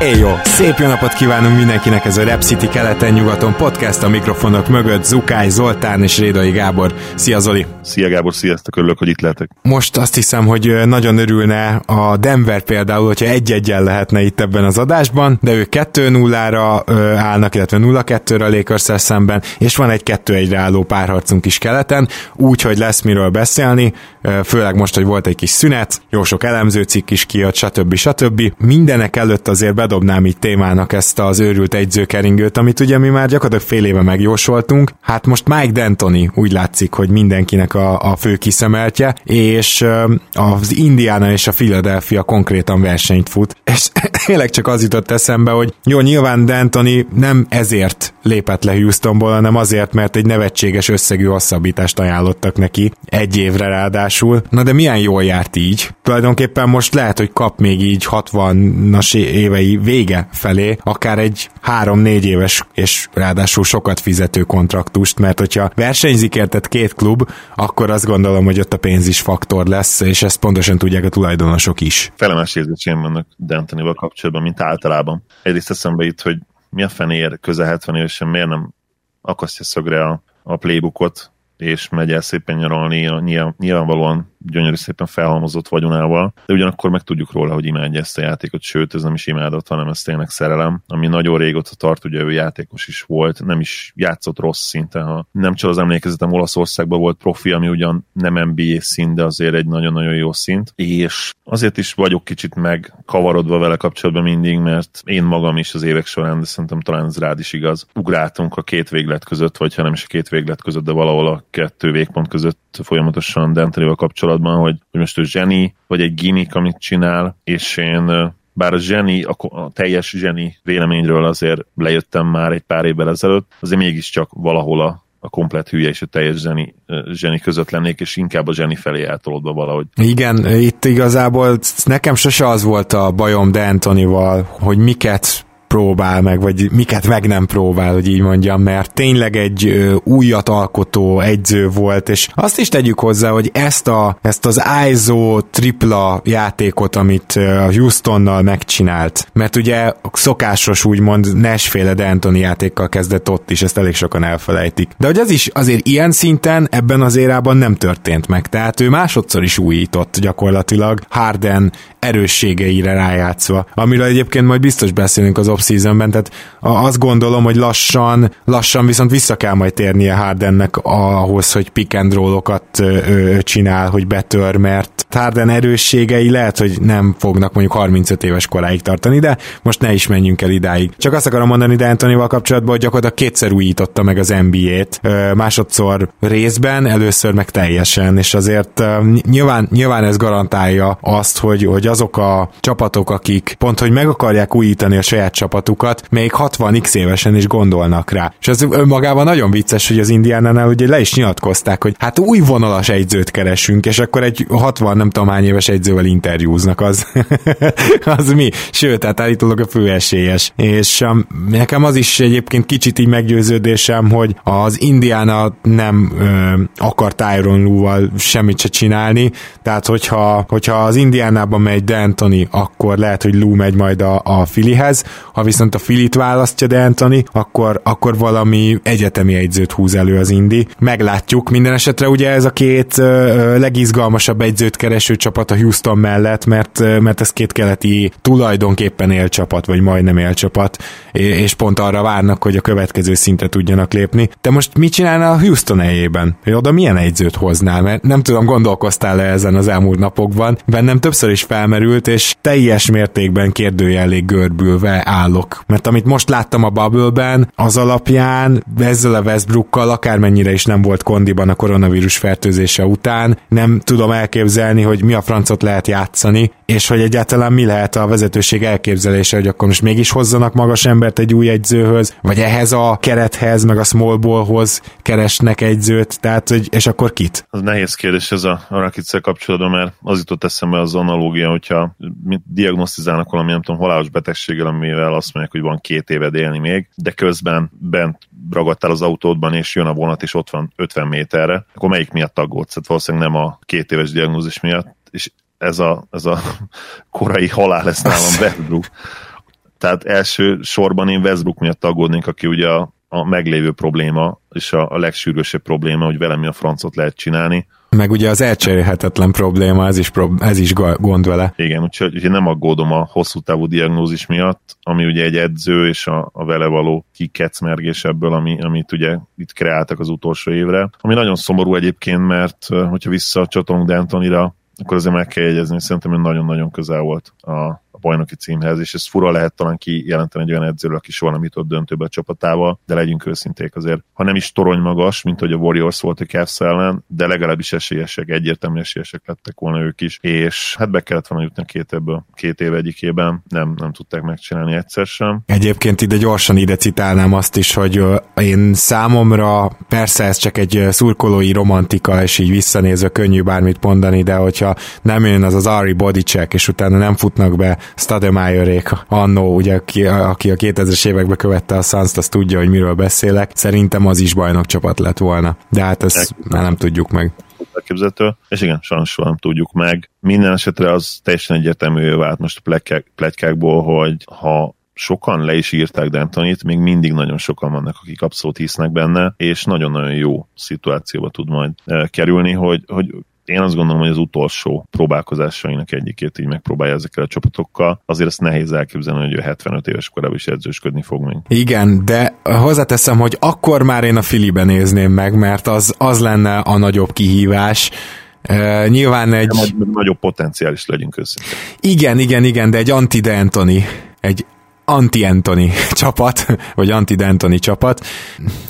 Éj jó! Szép jó napot kívánunk mindenkinek ez a Rap City keleten-nyugaton podcast a mikrofonok mögött Zukály, Zoltán és Rédai Gábor. Szia Zoli! Szia Gábor, sziasztok, örülök, hogy itt lehetek. Most azt hiszem, hogy nagyon örülne a Denver például, hogyha egy-egyen lehetne itt ebben az adásban, de ők 2-0-ra állnak, illetve 0-2-re a lakers szemben, és van egy 2-1-re álló párharcunk is keleten, úgyhogy lesz miről beszélni, főleg most, hogy volt egy kis szünet, jó sok elemző cikk is kijött, stb. stb. Mindenek előtt azért bedobnám így témának ezt az őrült egyzőkeringőt, amit ugye mi már gyakorlatilag fél éve megjósoltunk. Hát most Mike D'Antoni úgy látszik, hogy mindenkinek a, a fő kiszemeltje, és az Indiana és a Philadelphia konkrétan versenyt fut. És tényleg csak az jutott eszembe, hogy jó, nyilván D'Antoni nem ezért lépett le Houstonból, hanem azért, mert egy nevetséges összegű hosszabbítást ajánlottak neki, egy évre ráadásul. Na de milyen jól járt így? Tulajdonképpen most lehet, hogy kap még így 60-as évei vége felé akár egy három-négy éves és ráadásul sokat fizető kontraktust, mert hogyha versenyzik érted két klub, akkor azt gondolom, hogy ott a pénz is faktor lesz, és ezt pontosan tudják a tulajdonosok is. Felemes érzéseim vannak D'Antonival kapcsolatban, mint általában. Egyrészt eszembe itt, hogy mi a fenér közel 70 évesen miért nem akasztja szögre a, a playbookot, és megy el szépen nyaralni, nyilvánvalóan gyönyörű szépen felhalmozott vagyonával, de ugyanakkor meg tudjuk róla, hogy imádja ezt a játékot, sőt, ez nem is imádat, hanem ez tényleg szerelem, ami nagyon régóta tart, ugye ő játékos is volt, nem is játszott rossz szinten, ha nem csak az emlékezetem Olaszországban volt profi, ami ugyan nem NBA szint, de azért egy nagyon-nagyon jó szint, és azért is vagyok kicsit megkavarodva vele kapcsolatban mindig, mert én magam is az évek során, de szerintem talán ez rád is igaz, ugráltunk a két véglet között, vagy ha nem is a két véglet között, de valahol a kettő végpont között folyamatosan Dentelivel kapcsolatban, hogy, hogy most ő zseni, vagy egy gimmick, amit csinál, és én bár a zseni, a, a teljes zseni véleményről azért lejöttem már egy pár évvel ezelőtt, azért mégiscsak valahol a, a komplet hülye és a teljes zseni, zseni között lennék, és inkább a zseni felé eltolódva valahogy. Igen, itt igazából nekem sose az volt a bajom D'Antonival, hogy miket próbál meg, vagy miket meg nem próbál, hogy így mondjam, mert tényleg egy ö, újat alkotó egyző volt, és azt is tegyük hozzá, hogy ezt, a, ezt az ISO tripla játékot, amit a Houstonnal megcsinált, mert ugye szokásos úgymond Nashféle D'Antoni játékkal kezdett ott is, ezt elég sokan elfelejtik. De hogy az is azért ilyen szinten ebben az érában nem történt meg, tehát ő másodszor is újított gyakorlatilag Harden erősségeire rájátszva, amiről egyébként majd biztos beszélünk az off-seasonben, tehát azt gondolom, hogy lassan, lassan viszont vissza kell majd térnie Hardennek ahhoz, hogy pick and roll-okat csinál, hogy betör, mert Harden erősségei lehet, hogy nem fognak mondjuk 35 éves koráig tartani, de most ne is menjünk el idáig. Csak azt akarom mondani de Anthonyval kapcsolatban, hogy gyakorlatilag kétszer újította meg az NBA-t, másodszor részben, először meg teljesen, és azért nyilván, nyilván ez garantálja azt, hogy, hogy azok a csapatok, akik pont, hogy meg akarják újítani a saját csapatukat, még 60x évesen is gondolnak rá. És ez önmagában nagyon vicces, hogy az Indiánánál ugye le is nyilatkozták, hogy hát új vonalas egyzőt keresünk, és akkor egy 60 nem tudom hány éves egyzővel interjúznak, az, az mi? Sőt, hát állítólag a fő esélyes. És um, nekem az is egyébként kicsit így meggyőződésem, hogy az Indiana nem ö, akar Tyron Lue-val semmit se csinálni, tehát hogyha, hogyha az Indiánában megy D'Antoni, akkor lehet, hogy Lou megy majd a, a Filihez, ha viszont a Filit választja D'Antoni, akkor, akkor valami egyetemi egyzőt húz elő az Indi. Meglátjuk. Minden esetre ugye ez a két ö, legizgalmasabb egyzőt kereső csapat a Houston mellett, mert, mert ez két keleti tulajdonképpen élcsapat, vagy majdnem élcsapat, és pont arra várnak, hogy a következő szintre tudjanak lépni. De most mit csinálna a Houston helyében? Hogy oda milyen egyzőt hoznál? Mert nem tudom, gondolkoztál-e ezen az elmúlt napokban. Bennem többször is felmerült, és teljes mértékben kérdőjelé görbülve áll állok. Mert amit most láttam a Bubble-ben, az alapján ezzel a Westbrookkal akármennyire is nem volt kondiban a koronavírus fertőzése után, nem tudom elképzelni, hogy mi a francot lehet játszani, és hogy egyáltalán mi lehet a vezetőség elképzelése, hogy akkor most mégis hozzanak magas embert egy új egyzőhöz, vagy ehhez a kerethez, meg a small ballhoz keresnek egyzőt, tehát, hogy, és akkor kit? Az nehéz kérdés ez a, a Rakicel kapcsolatban, mert az jutott eszembe az analógia, hogyha diagnosztizálnak valami, nem tudom, halálos betegséggel, amivel azt mondják, hogy van két éved élni még, de közben bent ragadtál az autódban, és jön a vonat, és ott van 50 méterre, akkor melyik miatt aggódsz? Tehát valószínűleg nem a két éves diagnózis miatt, és ez a, ez a korai halál lesz nálam Westbrook. Tehát első sorban én Westbrook miatt aggódnék, aki ugye a, a meglévő probléma, és a, a legsűrűsebb probléma, hogy velem mi a francot lehet csinálni. Meg ugye az elcserélhetetlen probléma, ez is, prob- ez is gond vele. Igen, úgyhogy, úgyhogy nem aggódom a hosszú távú diagnózis miatt, ami ugye egy edző és a, a vele való kikecmergés ebből, ami, amit ugye itt kreáltak az utolsó évre. Ami nagyon szomorú egyébként, mert hogyha visszacsatolunk D'Antonira, akkor azért meg kell jegyezni, szerintem ő nagyon-nagyon közel volt a bajnoki címhez, és ez fura lehet talán kijelenteni egy olyan edzőről, aki soha nem jutott döntőbe a csapatával, de legyünk őszinték azért. Ha nem is torony magas, mint hogy a Warriors volt a Cavs ellen, de legalábbis esélyesek, egyértelmű esélyesek lettek volna ők is, és hát be kellett volna jutni két ebből, két év egyikében, nem, nem tudták megcsinálni egyszer sem. Egyébként ide gyorsan ide citálnám azt is, hogy én számomra persze ez csak egy szurkolói romantika, és így visszanézve könnyű bármit mondani, de hogyha nem jön az az Ari Bodycheck, és utána nem futnak be Stademeyerék annó, ugye, aki, aki a 2000-es években követte a suns azt tudja, hogy miről beszélek. Szerintem az is bajnok csapat lett volna. De hát ezt már nem tudjuk meg elképzelhető, és igen, sajnos soha nem tudjuk meg. Minden esetre az teljesen egyértelmű vált most a pletykákból, hogy ha sokan le is írták D'Antonit, még mindig nagyon sokan vannak, akik abszolút hisznek benne, és nagyon-nagyon jó szituációba tud majd eh, kerülni, hogy, hogy én azt gondolom, hogy az utolsó próbálkozásainak egyikét így megpróbálja ezekkel a csapatokkal. Azért ezt nehéz elképzelni, hogy ő 75 éves korában is edzősködni fog még. Igen, de hozzáteszem, hogy akkor már én a Filibe nézném meg, mert az, az lenne a nagyobb kihívás, Uh, nyilván egy... Nagy, nagyobb potenciális legyünk össze. Igen, igen, igen, de egy anti-D'Antoni, egy anti-Antoni csapat, vagy anti-D'Antoni csapat,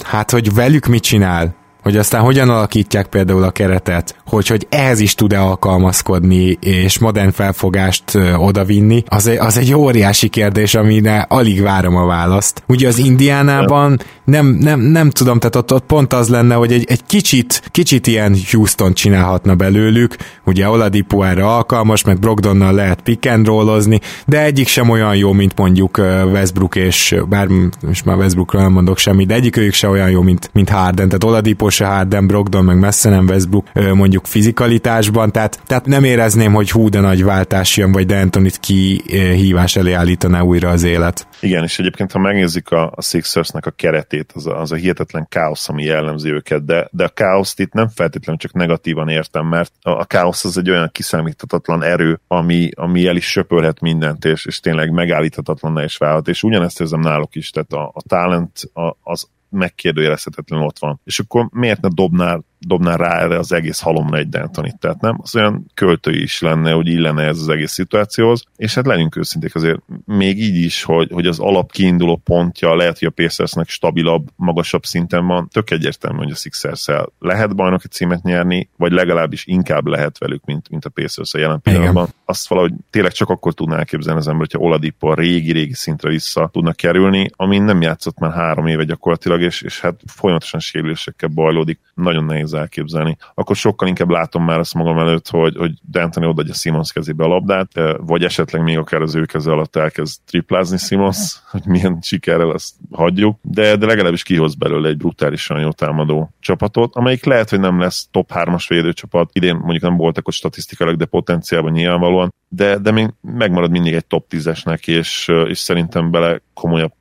hát hogy velük mit csinál? Hogy aztán hogyan alakítják például a keretet, hogy, hogy ehhez is tud-e alkalmazkodni, és modern felfogást odavinni, az, az egy óriási kérdés, amire alig várom a választ. Ugye az Indiánában nem, nem, nem tudom, tehát ott, ott pont az lenne, hogy egy, egy kicsit, kicsit ilyen Houston csinálhatna belőlük, ugye Oladipo erre alkalmas, meg Brogdonnal lehet pick and rollozni, de egyik sem olyan jó, mint mondjuk Westbrook, és bár most már Westbrookra nem mondok semmit, de egyik ők se olyan jó, mint, mint Harden, tehát Oladipo se Harden, Brogdon, meg messze nem Westbrook mondjuk fizikalitásban, tehát, tehát nem érezném, hogy hú, de nagy váltás jön, vagy D'Antonit ki hívás elé állítaná újra az élet. Igen, és egyébként, ha megnézzük a, a Sixersnek a keretét, az a, az a hihetetlen káosz, ami jellemzi őket, de, de a káoszt itt nem feltétlenül csak negatívan értem, mert a, a káosz az egy olyan kiszámíthatatlan erő, ami, ami el is söpörhet mindent, és, és tényleg megállíthatatlan is válhat, és ugyanezt érzem náluk is, tehát a, a talent a, az megkérdőjelezhetetlen ott van. És akkor miért ne dobnál dobná rá erre az egész halomra egy Dentonit, tehát nem? Az olyan költői is lenne, hogy illene ez az egész szituációhoz, és hát legyünk őszinték azért még így is, hogy, hogy az alap kiinduló pontja lehet, hogy a Pacersnek stabilabb, magasabb szinten van, tök egyértelmű, hogy a sixers lehet bajnoki címet nyerni, vagy legalábbis inkább lehet velük, mint, mint a pacers jelen pillanatban. Igen. Azt valahogy tényleg csak akkor tudná elképzelni az ember, hogyha Oladipo a régi-régi szintre vissza tudna kerülni, ami nem játszott már három éve gyakorlatilag, és, és hát folyamatosan sérülésekkel bajlódik. Nagyon nehéz elképzelni. Akkor sokkal inkább látom már azt magam előtt, hogy, hogy D'Antoni odaadja Simons kezébe a labdát, vagy esetleg még akár az ő keze alatt elkezd triplázni Simons, hogy milyen sikerrel ezt hagyjuk, de, de legalábbis kihoz belőle egy brutálisan jó támadó csapatot, amelyik lehet, hogy nem lesz top 3-as védőcsapat. Idén mondjuk nem voltak ott statisztikailag, de potenciálban nyilvánvalóan, de, de még megmarad mindig egy top 10-esnek, és, és szerintem bele komolyabb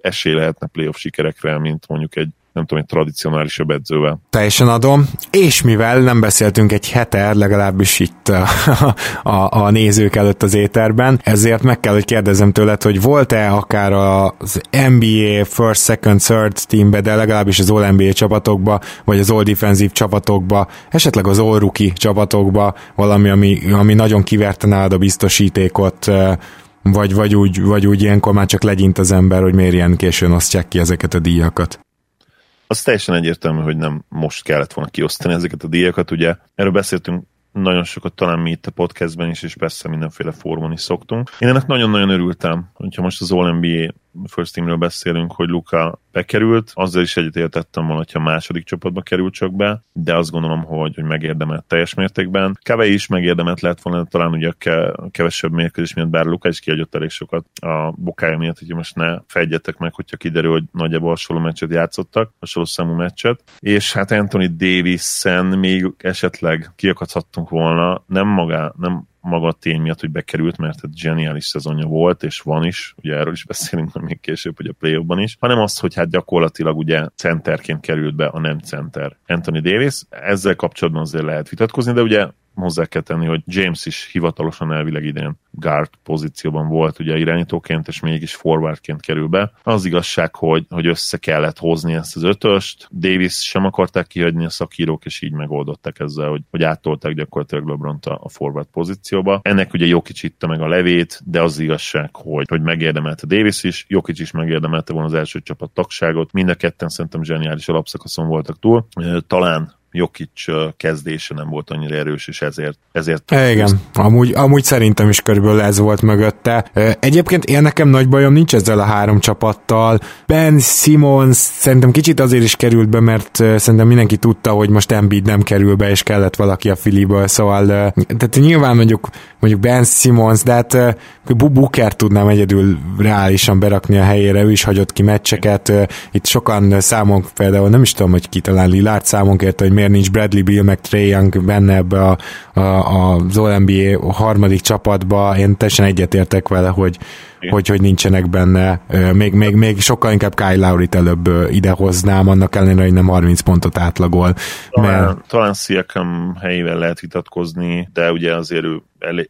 esély lehetne playoff sikerekre, mint mondjuk egy nem tudom, egy tradicionálisabb edzővel. Teljesen adom, és mivel nem beszéltünk egy hete, legalábbis itt a, a, a nézők előtt az éterben, ezért meg kell, hogy kérdezem tőled, hogy volt-e akár az NBA first, second, third teambe, de legalábbis az All NBA csapatokba, vagy az All Defensive csapatokba, esetleg az All Rookie csapatokba valami, ami, ami nagyon kiverte nálad a biztosítékot, vagy, vagy, úgy, vagy úgy ilyenkor már csak legyint az ember, hogy miért ilyen későn osztják ki ezeket a díjakat. Az teljesen egyértelmű, hogy nem most kellett volna kiosztani ezeket a díjakat. Ugye erről beszéltünk nagyon sokat talán mi itt a podcastben is, és persze mindenféle fórumon is szoktunk. Én ennek nagyon-nagyon örültem, hogyha most az All-NBA First Teamről beszélünk, hogy Luka bekerült, azzal is egyetértettem volna, hogyha második csapatba került csak be, de azt gondolom, hogy, hogy megérdemelt teljes mértékben. Keve is megérdemelt lett volna, talán ugye a kevesebb mérkőzés miatt, bár Luka is kiadott elég sokat a bokája miatt, hogy most ne fejgyetek meg, hogyha kiderül, hogy nagyjából hasonló meccset játszottak, hasonló számú meccset. És hát Anthony Davis-en még esetleg kiakadhattunk volna, nem maga, nem maga a tény miatt, hogy bekerült, mert egy zseniális szezonja volt, és van is, ugye erről is beszélünk még később, hogy a play ban is, hanem az, hogy hát gyakorlatilag ugye centerként került be a nem center Anthony Davis. Ezzel kapcsolatban azért lehet vitatkozni, de ugye hozzá kell tenni, hogy James is hivatalosan elvileg idén guard pozícióban volt ugye irányítóként, és mégis forwardként kerül be. Az igazság, hogy, hogy össze kellett hozni ezt az ötöst, Davis sem akarták kihagyni a szakírók, és így megoldották ezzel, hogy, hogy áttolták gyakorlatilag lebron a forward pozícióba. Ennek ugye Jokic itta meg a levét, de az igazság, hogy, hogy megérdemelte Davis is, Jokic is megérdemelte volna az első csapat tagságot, mind a ketten szerintem zseniális alapszakaszon voltak túl. Talán Jokic kezdése nem volt annyira erős, és ezért... ezért e, igen, amúgy, amúgy szerintem is körülbelül ez volt mögötte. Egyébként én nekem nagy bajom nincs ezzel a három csapattal. Ben Simmons szerintem kicsit azért is került be, mert szerintem mindenki tudta, hogy most Embiid nem kerül be, és kellett valaki a filiből, szóval tehát nyilván mondjuk, mondjuk Ben Simmons, de hát Booker tudnám egyedül reálisan berakni a helyére, ő is hagyott ki meccseket. Itt sokan számon például nem is tudom, hogy ki talán Lillard számon kérte, hogy miért nincs Bradley Bill meg Trey Young benne ebbe a, a, a, az NBA harmadik csapatba. Én teljesen egyetértek vele, hogy, hogy, hogy nincsenek benne. Még, még, még sokkal inkább Kyle Lowry-t előbb idehoznám, annak ellenére, hogy nem 30 pontot átlagol. Talán, mert... talán Siakam helyével lehet vitatkozni, de ugye azért ő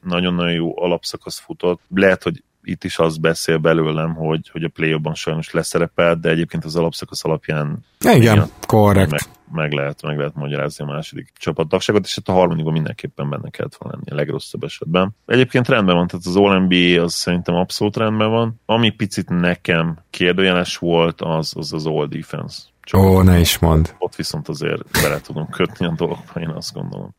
nagyon-nagyon jó alapszakasz futott. Lehet, hogy itt is az beszél belőlem, hogy, hogy a play sajnos leszerepelt, de egyébként az alapszakasz alapján igen, korrekt. Meg, meg, lehet, meg lehet magyarázni a második csapattagságot, és hát a harmadikban mindenképpen benne kellett volna lenni a legrosszabb esetben. Egyébként rendben van, tehát az All-NBA az szerintem abszolút rendben van. Ami picit nekem kérdőjeles volt, az az, az All Defense. Csak Ó, ne is mond. Ott viszont azért bele tudom kötni a dologba, én azt gondolom.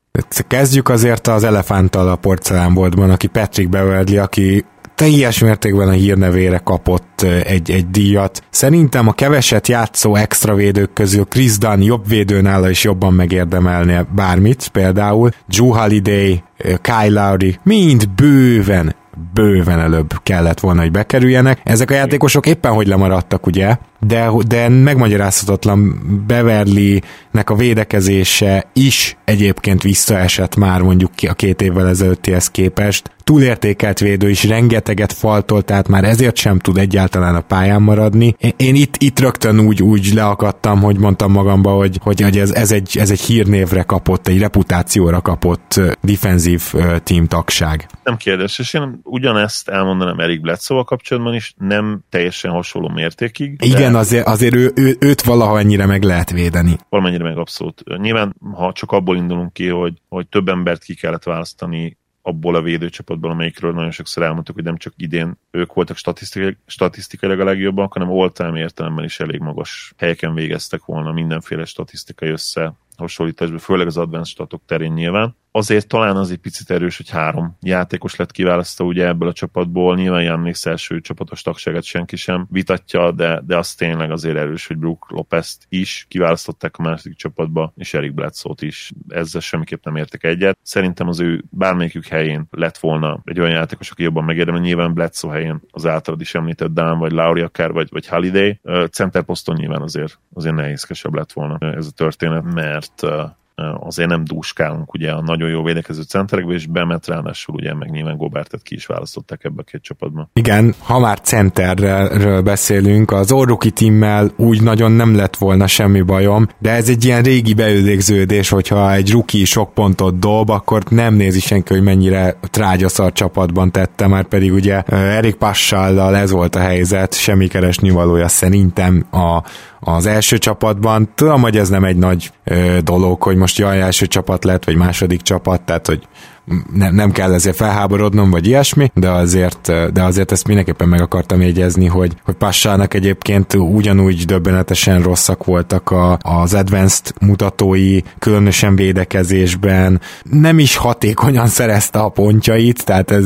Kezdjük azért az elefánttal a porcelánboltban, aki Patrick Beverly, aki teljes mértékben a hírnevére kapott egy, egy díjat. Szerintem a keveset játszó extra védők közül Chris Dunn jobb védő nála is jobban megérdemelne bármit, például Drew Holiday, Kyle Lowry, mind bőven bőven előbb kellett volna, hogy bekerüljenek. Ezek a játékosok éppen hogy lemaradtak, ugye? De, de megmagyarázhatatlan Beverly-nek a védekezése is egyébként visszaesett már mondjuk a két évvel ezelőttihez képest túlértékelt védő is rengeteget faltolt, tehát már ezért sem tud egyáltalán a pályán maradni. Én itt, itt rögtön úgy, úgy leakadtam, hogy mondtam magamba, hogy, hogy ez, ez, egy, ez egy hírnévre kapott, egy reputációra kapott defenzív team tagság. Nem kérdés, és én ugyanezt elmondanám Erik Bledsoe kapcsolatban is, nem teljesen hasonló mértékig. De... Igen, azért, azért ő, ő, őt valaha ennyire meg lehet védeni. Valamennyire meg abszolút. Nyilván, ha csak abból indulunk ki, hogy, hogy több embert ki kellett választani abból a védőcsapatból, amelyikről nagyon sokszor elmondtuk, hogy nem csak idén ők voltak statisztikai, statisztikailag a legjobbak, hanem all-time értelemben is elég magas helyeken végeztek volna mindenféle statisztikai össze hasonlításban, főleg az advanced statok terén nyilván azért talán az egy picit erős, hogy három játékos lett kiválasztva ugye ebből a csapatból. Nyilván Jannis első csapatos tagságát senki sem vitatja, de, de az tényleg azért erős, hogy Brook lopez is kiválasztották a második csapatba, és Eric Bledsoe-t is. Ezzel semmiképp nem értek egyet. Szerintem az ő bármelyikük helyén lett volna egy olyan játékos, aki jobban megérdemel. Nyilván Bledsoe helyén az általad is említett Dan, vagy Lauri akár, vagy, vagy Holiday. Center poszton nyilván azért, azért nehézkesebb lett volna ez a történet, mert azért nem dúskálunk ugye a nagyon jó védekező centerekbe, és bemet ráadásul ugye meg nyilván Gobertet ki is választották ebbe a két csapatba. Igen, ha már centerről beszélünk, az Orruki timmel úgy nagyon nem lett volna semmi bajom, de ez egy ilyen régi beődégződés, hogyha egy ruki sok pontot dob, akkor nem nézi senki, hogy mennyire trágyaszar csapatban tette, már pedig ugye Erik Passallal ez volt a helyzet, semmi keresni valója szerintem a, az első csapatban. Tudom, hogy ez nem egy nagy ö, dolog, hogy most jaj, első csapat lett, vagy második csapat, tehát hogy nem, nem kell ezért felháborodnom, vagy ilyesmi, de azért, de azért ezt mindenképpen meg akartam jegyezni, hogy, hogy Passának egyébként ugyanúgy döbbenetesen rosszak voltak a, az advanced mutatói, különösen védekezésben, nem is hatékonyan szerezte a pontjait, tehát ez,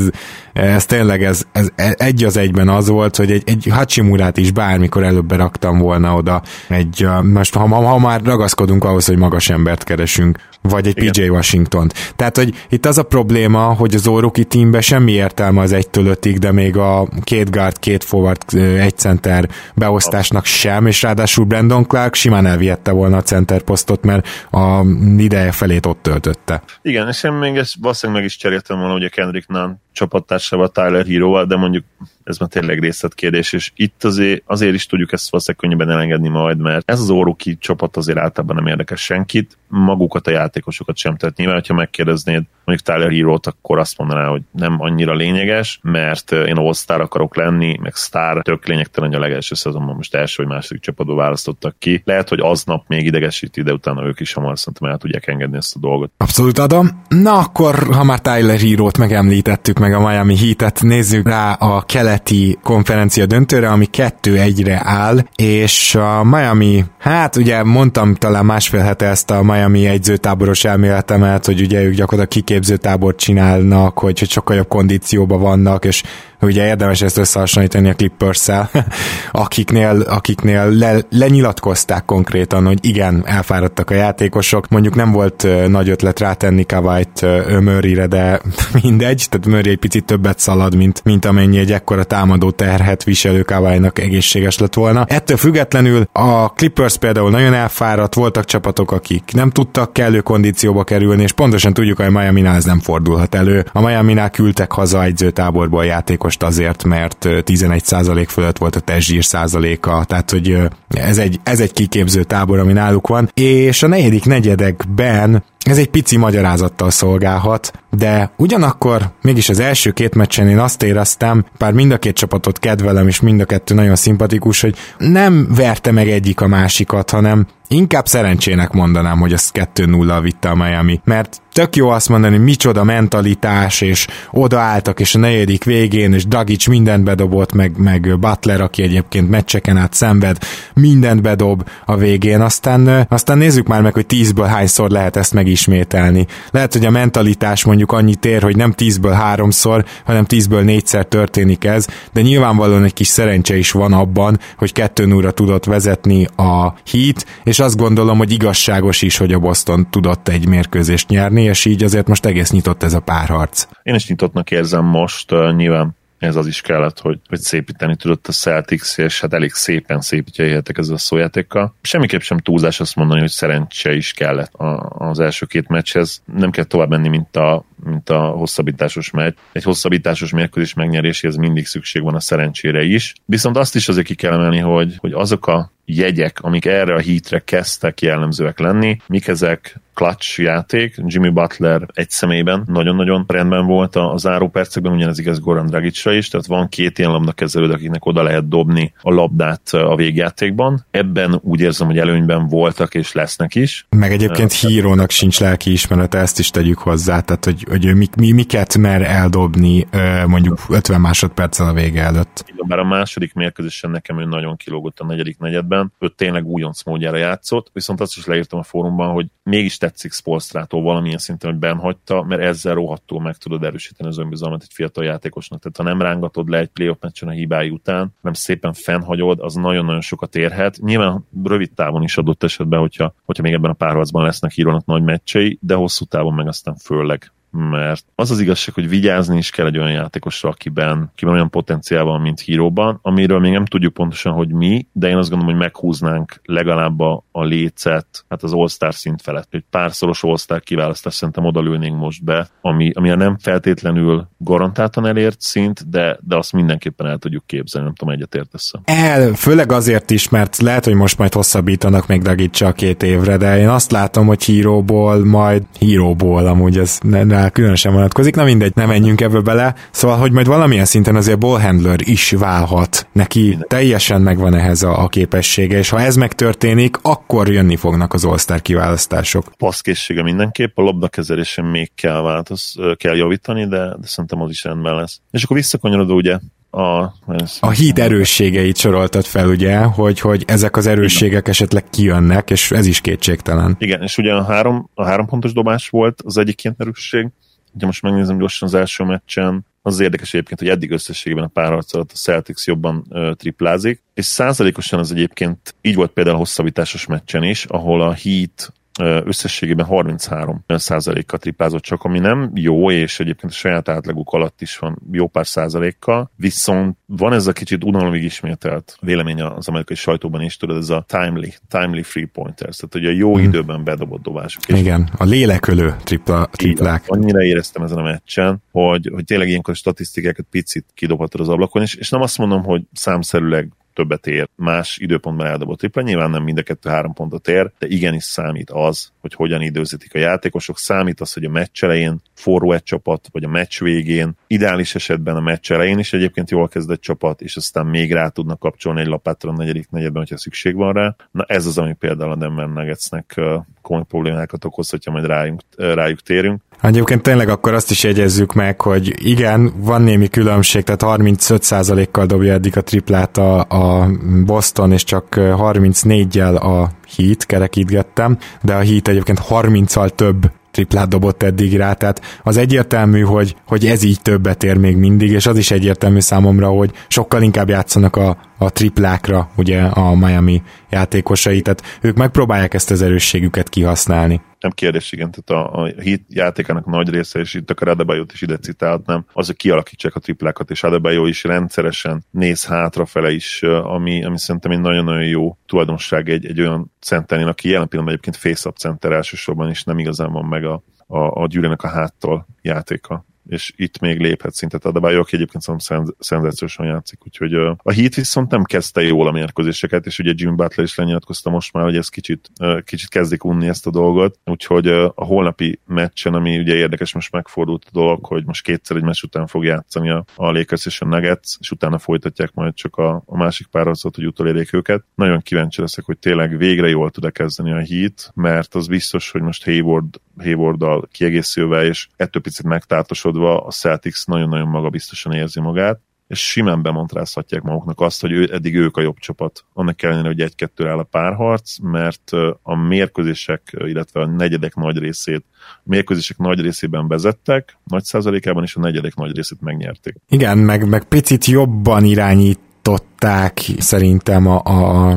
ez tényleg ez, ez egy az egyben az volt, hogy egy, egy Hachimurát is bármikor előbb beraktam volna oda egy, most ha, ha már ragaszkodunk ahhoz, hogy magas embert keresünk, vagy egy Igen. PJ Washington. Tehát, hogy itt az a probléma, hogy az Oruki teamben semmi értelme az egytől ötig, de még a két guard, két forward, egy center beosztásnak sem, és ráadásul Brandon Clark simán elvihette volna a center posztot, mert a ideje felét ott töltötte. Igen, és én még ezt valószínűleg meg is cseréltem volna, ugye Kendrick Nunn csapattársával, Tyler hero de mondjuk ez már tényleg részletkérdés, és itt azért, azért is tudjuk ezt valószínűleg könnyebben elengedni majd, mert ez az Oruki csapat azért általában nem érdekes senkit, magukat a játékosokat sem. Tehát nyilván, ha megkérdeznéd mondjuk Tyler hero akkor azt mondaná, hogy nem annyira lényeges, mert én all akarok lenni, meg Star tök lényegtelen, hogy a legelső szezonban most első vagy második csapatba választottak ki. Lehet, hogy aznap még idegesíti, de utána ők is hamar szerintem el tudják engedni ezt a dolgot. Abszolút adom. Na akkor, ha már Tyler hero megemlítettük, meg a Miami Heat-et, nézzük rá a keleti konferencia döntőre, ami kettő egyre áll, és a Miami, hát ugye mondtam talán másfél hete ezt a Miami egyzőtáboros elméletemet, hogy ugye ők gyakorlatilag kiképzőtábort csinálnak, hogy, hogy sokkal jobb kondícióban vannak, és ugye érdemes ezt összehasonlítani a clippers akiknél, akiknél le, lenyilatkozták konkrétan, hogy igen, elfáradtak a játékosok, mondjuk nem volt nagy ötlet rátenni Kawait Murrayre, de mindegy, tehát Murray egy picit többet szalad, mint, mint amennyi egy ekkora támadó terhet viselő Kawainak egészséges lett volna. Ettől függetlenül a Clippers például nagyon elfáradt, voltak csapatok, akik nem tudtak kellő kondícióba kerülni, és pontosan tudjuk, hogy a Miami-nál ez nem fordulhat elő. A Miami-nál küldtek haza egyzőtáborból játékos játékost azért, mert 11% fölött volt a testzsír százaléka, tehát hogy ez egy, ez egy kiképző tábor, ami náluk van, és a negyedik negyedekben ez egy pici magyarázattal szolgálhat, de ugyanakkor mégis az első két meccsen én azt éreztem, bár mind a két csapatot kedvelem, és mind a kettő nagyon szimpatikus, hogy nem verte meg egyik a másikat, hanem inkább szerencsének mondanám, hogy az 2-0 vitte a Miami, mert tök jó azt mondani, micsoda mentalitás, és odaálltak, és a negyedik végén, és Dagic mindent bedobott, meg, meg Butler, aki egyébként meccseken át szenved, mindent bedob a végén, aztán, aztán nézzük már meg, hogy tízből hányszor lehet ezt megismételni. Lehet, hogy a mentalitás mondjuk annyit ér, hogy nem tízből háromszor, hanem tízből négyszer történik ez, de nyilvánvalóan egy kis szerencse is van abban, hogy kettő óra tudott vezetni a Heat, és azt gondolom, hogy igazságos is, hogy a Boston tudott egy mérkőzést nyerni, és így azért most egész nyitott ez a párharc. Én is nyitottnak érzem most, nyilván ez az is kellett, hogy, hogy szépíteni tudott a Celtics, és hát elég szépen szépítja élhetek ezzel a szójátékkal. Semmiképp sem túlzás azt mondani, hogy szerencse is kellett az első két meccshez. Nem kell tovább menni, mint a, mint a hosszabbításos meccs. Egy hosszabbításos mérkőzés megnyeréséhez mindig szükség van a szerencsére is. Viszont azt is azért ki kell emelni, hogy, hogy azok a jegyek, amik erre a hítre kezdtek jellemzőek lenni, mik ezek clutch játék, Jimmy Butler egy személyben nagyon-nagyon rendben volt a, a záró percekben, ugyanez igaz Goran Dragicra is, tehát van két ilyen labdakezelő, akiknek oda lehet dobni a labdát a végjátékban. Ebben úgy érzem, hogy előnyben voltak és lesznek is. Meg egyébként uh, hírónak sincs lelki ismerete, ezt is tegyük hozzá, tehát hogy, hogy mi, mi, miket mer eldobni mondjuk 50 másodperccel a vége előtt. Bár a második mérkőzésen nekem ő nagyon kilógott a negyedik negyedben, ő tényleg újonc módjára játszott, viszont azt is leírtam a fórumban, hogy mégis tetszik Spolstrától valamilyen szinten, hogy benhagyta, mert ezzel rohadtul meg tudod erősíteni az önbizalmat egy fiatal játékosnak. Tehát ha nem rángatod le egy playoff meccsen a hibái után, nem szépen fennhagyod, az nagyon-nagyon sokat érhet. Nyilván rövid távon is adott esetben, hogyha, hogyha még ebben a párharcban lesznek hírónak nagy meccsei, de hosszú távon meg aztán főleg mert az az igazság, hogy vigyázni is kell egy olyan játékosra, akiben, akiben olyan potenciál van, mint híróban, amiről még nem tudjuk pontosan, hogy mi, de én azt gondolom, hogy meghúznánk legalább a, a lécet, hát az All-Star szint felett. Egy párszoros All-Star kiválasztás szerintem odalőnénk most be, ami, ami a nem feltétlenül garantáltan elért szint, de, de azt mindenképpen el tudjuk képzelni, nem tudom, egyetértesz El, főleg azért is, mert lehet, hogy most majd hosszabbítanak még Dagicsa két évre, de én azt látom, hogy híróból majd híróból amúgy ez ne, ne rá különösen vonatkozik. Na mindegy, nem menjünk ebből bele. Szóval, hogy majd valamilyen szinten azért ballhandler is válhat. Neki teljesen megvan ehhez a, a képessége, és ha ez megtörténik, akkor jönni fognak az All-Star kiválasztások. Passzkészsége mindenképp, a labdakezelésen még kell változ, kell javítani, de, de szerintem az is rendben lesz. És akkor visszakanyarodó ugye a... A híd erősségeit soroltad fel, ugye, hogy, hogy ezek az erősségek Igen. esetleg kijönnek, és ez is kétségtelen. Igen, és ugye a három, a három pontos dobás volt az egyik ilyen erősség. Ugye most megnézem gyorsan az első meccsen, az érdekes egyébként, hogy eddig összességében a párharc alatt a Celtics jobban ö, triplázik, és százalékosan az egyébként így volt például a hosszabbításos meccsen is, ahol a Heat összességében 33 százalékkal triplázott csak, ami nem jó, és egyébként a saját átlaguk alatt is van jó pár százalékkal, viszont van ez a kicsit unalomig ismételt vélemény az amerikai sajtóban is, tudod, ez a timely, timely free pointers, tehát hogy a jó hmm. időben bedobott dobások. Igen, a lélekölő tripla, triplák. Igen, annyira éreztem ezen a meccsen, hogy, hogy tényleg ilyenkor a statisztikákat picit kidobhatod az ablakon, és, és nem azt mondom, hogy számszerűleg többet ér más időpontban eldobott tripla. Nyilván nem mind a kettő három pontot ér, de igenis számít az, hogy hogyan időzítik a játékosok. Számít az, hogy a meccs elején forró egy csapat, vagy a meccs végén, ideális esetben a meccs elején is egyébként jól kezdett csapat, és aztán még rá tudnak kapcsolni egy lapátra a negyedik negyedben, hogyha szükség van rá. Na ez az, ami például a Denver Nuggetsnek komoly problémákat okoz, hogyha majd rájuk, rájuk térünk. Egyébként tényleg akkor azt is jegyezzük meg, hogy igen, van némi különbség, tehát 35%-kal dobja eddig a triplát a, a Boston, és csak 34-jel a Heat, kerekítgettem, de a Heat egyébként 30-al több triplát dobott eddig rá, tehát az egyértelmű, hogy, hogy ez így többet ér még mindig, és az is egyértelmű számomra, hogy sokkal inkább játszanak a, a triplákra, ugye a Miami játékosai, tehát ők megpróbálják ezt az erősségüket kihasználni. Nem kérdés, igen, tehát a, a hit játékának nagy része, és itt a Adebayot is ide citálhatnám, az, hogy kialakítsák a triplákat, és Adebayo is rendszeresen néz hátrafele is, ami, ami szerintem egy nagyon-nagyon jó tulajdonság egy, egy olyan centernél, aki jelen pillanatban egyébként face-up center elsősorban is nem igazán van meg a, a, a gyűrűnek a háttal játéka és itt még léphet szintet a Adebayo, aki egyébként szerintem szenzációsan játszik, úgyhogy a Heat viszont nem kezdte jól a mérkőzéseket, és ugye Jim Butler is lenyilatkozta most már, hogy ez kicsit, kicsit kezdik unni ezt a dolgot, úgyhogy a holnapi meccsen, ami ugye érdekes, most megfordult a dolog, hogy most kétszer egy meccs után fog játszani a, a Lakers és a Nuggets, és utána folytatják majd csak a, a másik párharcot, hogy utolérjék őket. Nagyon kíváncsi leszek, hogy tényleg végre jól tud-e kezdeni a Heat, mert az biztos, hogy most Hayward, Haywarddal kiegészülve, és ettől picit megtátosod kapcsolódva a Celtics nagyon-nagyon magabiztosan érzi magát, és simán bemontrázhatják maguknak azt, hogy ő, eddig ők a jobb csapat. Annak ellenére, hogy egy-kettő áll a párharc, mert a mérkőzések, illetve a negyedek nagy részét, a mérkőzések nagy részében vezettek, nagy százalékában, és a negyedek nagy részét megnyerték. Igen, meg, meg picit jobban irányították szerintem a, a,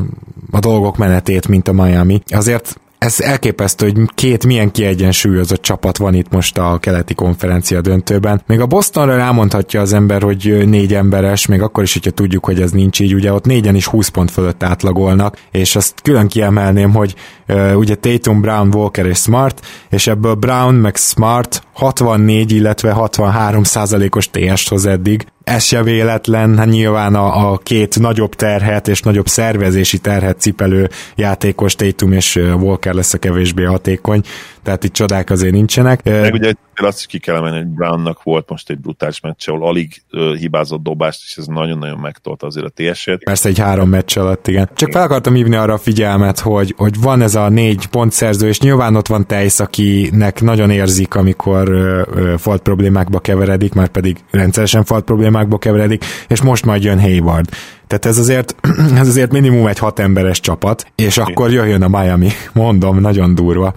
a dolgok menetét, mint a Miami. Azért ez elképesztő, hogy két milyen kiegyensúlyozott csapat van itt most a keleti konferencia döntőben. Még a Bostonra rámondhatja az ember, hogy négy emberes, még akkor is, hogyha tudjuk, hogy ez nincs így, ugye ott négyen is 20 pont fölött átlagolnak, és azt külön kiemelném, hogy uh, ugye Tatum, Brown, Walker és Smart, és ebből Brown meg Smart 64, illetve 63 százalékos TS-t hoz eddig, ez se véletlen, hát nyilván a, a két nagyobb terhet és nagyobb szervezési terhet cipelő játékos Tatum és Walker lesz a kevésbé hatékony, tehát itt csodák azért nincsenek. Meg ugye azt is ki kell emelni, hogy Brownnak volt most egy brutális meccs, ahol alig uh, hibázott dobást, és ez nagyon-nagyon megtolta azért a TS-et. Persze egy három meccs alatt, igen. Csak fel akartam hívni arra a figyelmet, hogy, hogy van ez a négy pontszerző, és nyilván ott van Tejsz, akinek nagyon érzik, amikor uh, uh, falt problémákba keveredik, már pedig rendszeresen falt problémákba keveredik, és most majd jön Hayward. Tehát ez azért, ez azért minimum egy hat emberes csapat, és akkor jöjjön a Miami. Mondom, nagyon durva.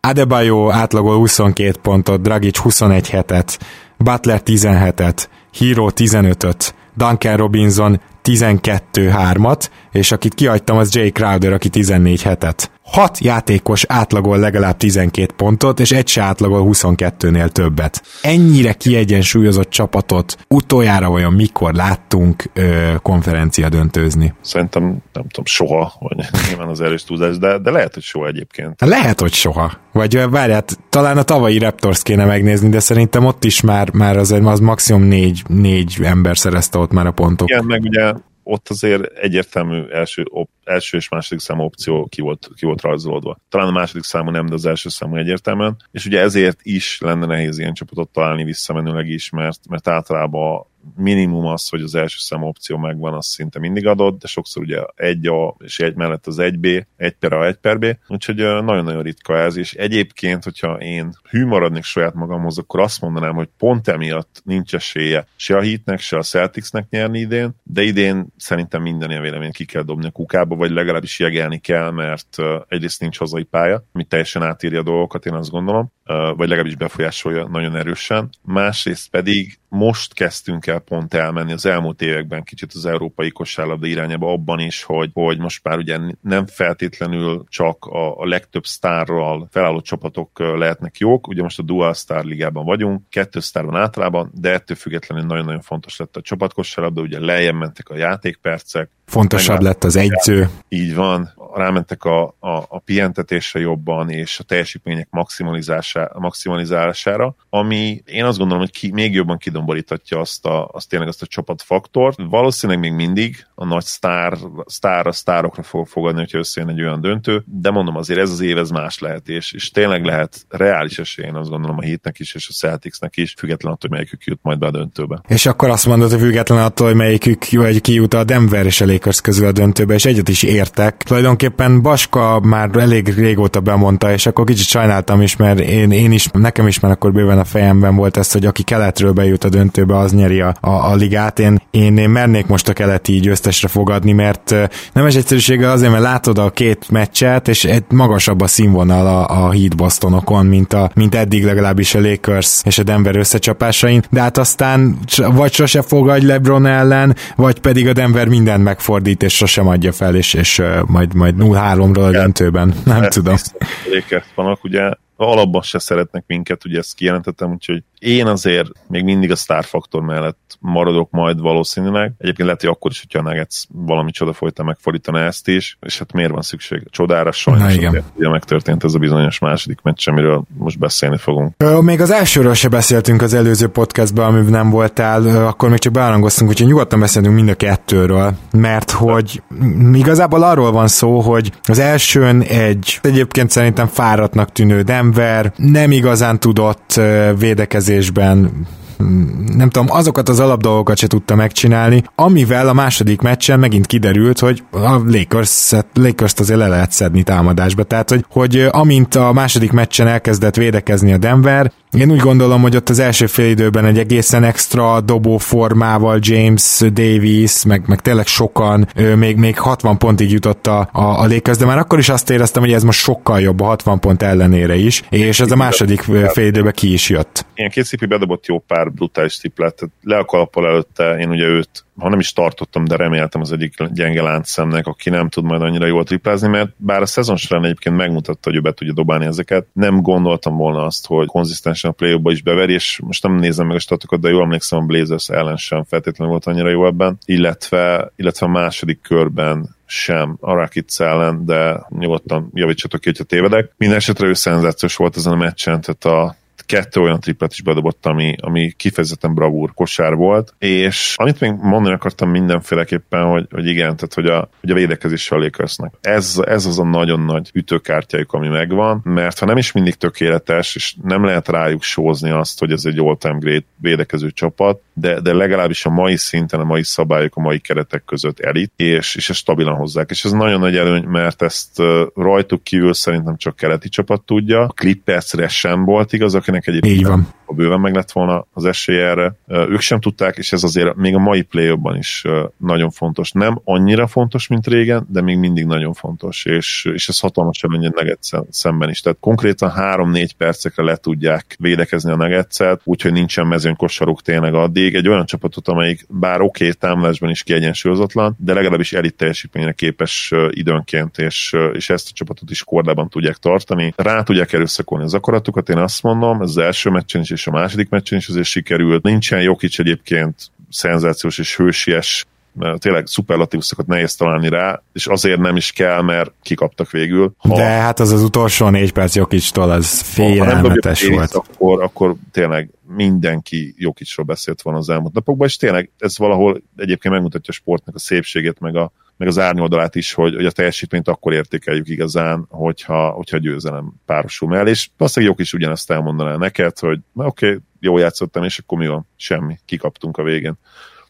Adebayo átlagol 22 pontot, Dragic 21 hetet, Butler 17-et, Hero 15-öt, Duncan Robinson 12-3-at, és akit kiadtam, az Jay Crowder, aki 14 hetet. Hat játékos átlagol legalább 12 pontot, és egy se átlagol 22-nél többet. Ennyire kiegyensúlyozott csapatot utoljára vajon mikor láttunk ö, konferencia döntőzni? Szerintem nem tudom, soha, vagy nyilván az erős túlzás, de, de lehet, hogy soha egyébként. Lehet, hogy soha. Vagy várját, talán a tavalyi Raptors kéne megnézni, de szerintem ott is már, már az, az maximum négy, négy ember szerezte ott már a pontok. Igen, meg ugye ott azért egyértelmű első, op, első és második számú opció ki volt, ki volt rajzolódva. Talán a második számú nem, de az első számú egyértelműen, és ugye ezért is lenne nehéz ilyen csapatot találni visszamenőleg is, mert, mert általában minimum az, hogy az első szem opció megvan, az szinte mindig adott, de sokszor ugye egy A és egy mellett az egy B, egy per A, egy per B, úgyhogy nagyon-nagyon ritka ez, és egyébként, hogyha én hű maradnék saját magamhoz, akkor azt mondanám, hogy pont emiatt nincs esélye se a Heatnek, se a Celticsnek nyerni idén, de idén szerintem minden ilyen véleményt ki kell dobni a kukába, vagy legalábbis jegelni kell, mert egyrészt nincs hazai pálya, ami teljesen átírja a dolgokat, én azt gondolom, vagy legalábbis befolyásolja nagyon erősen. Másrészt pedig most kezdtünk el pont elmenni az elmúlt években kicsit az európai kosárlabda irányába abban is, hogy, hogy most már ugye nem feltétlenül csak a, a legtöbb sztárral felálló csapatok lehetnek jók, ugye most a Dual Star ligában vagyunk, kettő sztár van általában, de ettől függetlenül nagyon-nagyon fontos lett a csapatkosárlabda, ugye lejjebb mentek a játékpercek, Fontosabb lett az egyző. Így van, rámentek a, a, a pihentetésre jobban, és a teljesítmények maximalizálására, ami én azt gondolom, hogy ki, még jobban kidomborítatja azt, a, azt tényleg azt a csapatfaktort. Valószínűleg még mindig a nagy sztár, a sztárokra fog fogadni, hogyha összejön egy olyan döntő, de mondom azért ez az év ez más lehet, és, és tényleg lehet reális esély, én azt gondolom a hitnek is, és a Celticsnek is, független attól, hogy melyikük jut majd be a döntőbe. És akkor azt mondod, hogy független attól, hogy melyikük egy kijut a Denver és a Lakers közül a döntőbe, és egyet is értek. Tulajdonképpen Baska már elég régóta bemondta, és akkor kicsit sajnáltam is, mert én, én is, nekem is már akkor bőven a fejemben volt ez, hogy aki keletről bejut a döntőbe, az nyeri a, a, a ligát. Én, én, én mernék most a keleti győztesre fogadni, mert nem ez egyszerűséggel azért, mert látod a két meccset, és egy magasabb a színvonal a, a Heat Bostonokon, mint, a, mint eddig legalábbis a Lakers és a Denver összecsapásain, de hát aztán vagy sose fogadj LeBron ellen, vagy pedig a Denver mindent megfordít, és sosem adja fel, és, és majd, majd 0-3-ról a döntőben. Nem tudom. Lakers vannak, ugye alapban se szeretnek minket, ugye ezt kijelentettem, úgyhogy én azért még mindig a star faktor mellett maradok majd valószínűleg. Egyébként lehet, hogy akkor is, hogyha a Nuggets valami csoda folytán megfordítaná ezt is, és hát miért van szükség csodára? Sajnos ugye megtörtént ez a bizonyos második meccs, amiről most beszélni fogunk. Ö, még az elsőről se beszéltünk az előző podcastban, amiben nem voltál, akkor még csak beárangoztunk, hogy nyugodtan beszélünk mind a kettőről, mert hogy igazából arról van szó, hogy az elsőn egy egyébként szerintem fáradtnak tűnő Denver nem igazán tudott védekezni védekezésben nem tudom, azokat az alapdolgokat se tudta megcsinálni, amivel a második meccsen megint kiderült, hogy a Lakers, Lakers-t azért le lehet szedni támadásba. Tehát, hogy, hogy amint a második meccsen elkezdett védekezni a Denver, én úgy gondolom, hogy ott az első fél időben egy egészen extra dobó formával James Davis, meg, meg tényleg sokan, még, még 60 pontig jutott a, a, a Lakers, de már akkor is azt éreztem, hogy ez most sokkal jobb a 60 pont ellenére is, és ez a második fél időben ki is jött. Ilyen két bedobott jó pár brutális triplet, le a kalappal előtte, én ugye őt ha nem is tartottam, de reméltem az egyik gyenge láncszemnek, aki nem tud majd annyira jól triplázni, mert bár a szezon során egyébként megmutatta, hogy ő be tudja dobálni ezeket, nem gondoltam volna azt, hogy konzisztensen a play is beveri, és most nem nézem meg a statokat, de jól emlékszem, a Blazers ellen sem feltétlenül volt annyira jó ebben, illetve, illetve a második körben sem a Rakic ellen, de nyugodtan javítsatok ki, hogyha tévedek. Minden esetre ő szenzációs volt ezen a meccsen, tehát a kettő olyan triplet is bedobott, ami, ami kifejezetten bravúr kosár volt, és amit még mondani akartam mindenféleképpen, hogy, hogy igen, tehát hogy a, hogy a védekezéssel Lakersnek. Ez, ez az a nagyon nagy ütőkártyájuk, ami megvan, mert ha nem is mindig tökéletes, és nem lehet rájuk sózni azt, hogy ez egy all-time great védekező csapat, de, de legalábbis a mai szinten, a mai szabályok, a mai keretek között elit, és, és ezt stabilan hozzák. És ez nagyon nagy előny, mert ezt rajtuk kívül szerintem csak keleti csapat tudja. A Clippersre sem volt igaz, akinek egyébként Így van. a bőven meg lett volna az esélye erre. Ők sem tudták, és ez azért még a mai play is nagyon fontos. Nem annyira fontos, mint régen, de még mindig nagyon fontos, és, és ez hatalmas előny Nuggets szemben is. Tehát konkrétan 3-4 percekre le tudják védekezni a nuggets úgyhogy nincsen mezőn kosaruk tényleg addig. Egy olyan csapatot, amelyik bár oké, okay, támadásban is kiegyensúlyozatlan, de legalábbis elit teljesítményre képes időnként, és, és ezt a csapatot is kordában tudják tartani. Rá tudják erőszakolni az akaratukat, én azt mondom, az első meccsen is, és a második meccsen is azért sikerült. Nincsen Jokic egyébként szenzációs és hősies mert tényleg szuperlatívuszokat nehéz találni rá, és azért nem is kell, mert kikaptak végül. Ha, De hát az az utolsó négy perc Jokicstól az félelmetes volt. Akkor, akkor tényleg mindenki Jokicsról beszélt van az elmúlt napokban, és tényleg ez valahol egyébként megmutatja a sportnak a szépségét, meg, a, meg az árnyoldalát is, hogy, hogy a teljesítményt akkor értékeljük igazán, hogyha, hogyha győzelem párosul mellé, és valószínűleg Jokic ugyanezt elmondaná neked, hogy oké, okay, jól játszottam, és akkor mi van? Semmi. Kikaptunk a végén